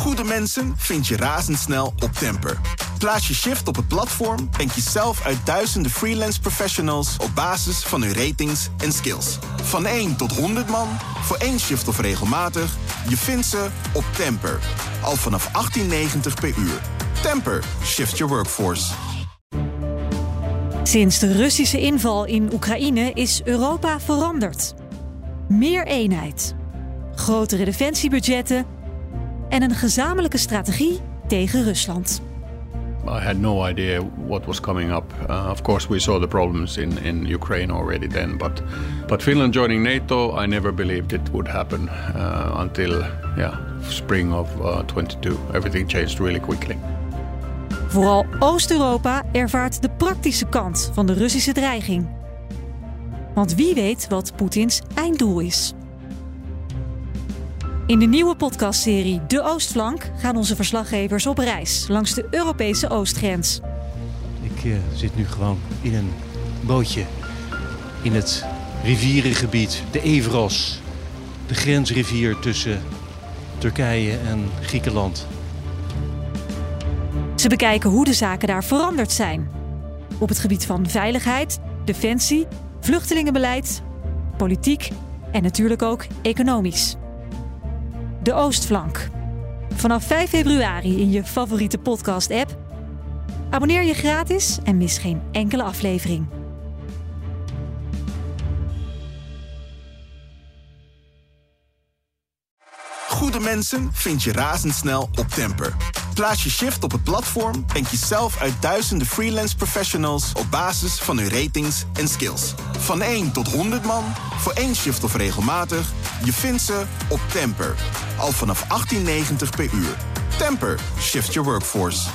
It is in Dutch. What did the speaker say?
Goede mensen vind je razendsnel op Temper. Plaats je shift op het platform en kies zelf uit duizenden freelance professionals op basis van hun ratings en skills. Van 1 tot 100 man, voor één shift of regelmatig, je vindt ze op Temper. Al vanaf 18,90 per uur. Temper, shift your workforce. Sinds de Russische inval in Oekraïne is Europa veranderd. Meer eenheid, grotere defensiebudgetten en een gezamenlijke strategie tegen Rusland. I had no idea what was coming up. Uh, of course, we saw the problems in, in Ukraine already then, but but Finland joining NATO, I never believed it would happen uh, until yeah, spring of uh, 22. Everything changed really quickly. Vooral Oost-Europa ervaart de praktische kant van de Russische dreiging. Want wie weet wat Poetins einddoel is. In de nieuwe podcastserie De Oostflank gaan onze verslaggevers op reis langs de Europese oostgrens. Ik uh, zit nu gewoon in een bootje in het rivierengebied, de Evros, de grensrivier tussen Turkije en Griekenland. Ze bekijken hoe de zaken daar veranderd zijn. Op het gebied van veiligheid, defensie, vluchtelingenbeleid, politiek en natuurlijk ook economisch. De Oostflank. Vanaf 5 februari in je favoriete podcast-app. Abonneer je gratis en mis geen enkele aflevering. Goede mensen vind je razendsnel op Temper. Plaats je shift op het platform en kies zelf uit duizenden freelance professionals op basis van hun ratings en skills. Van 1 tot 100 man, voor één shift of regelmatig, je vindt ze op Temper. Al vanaf 18,90 per uur. Temper, shift your workforce.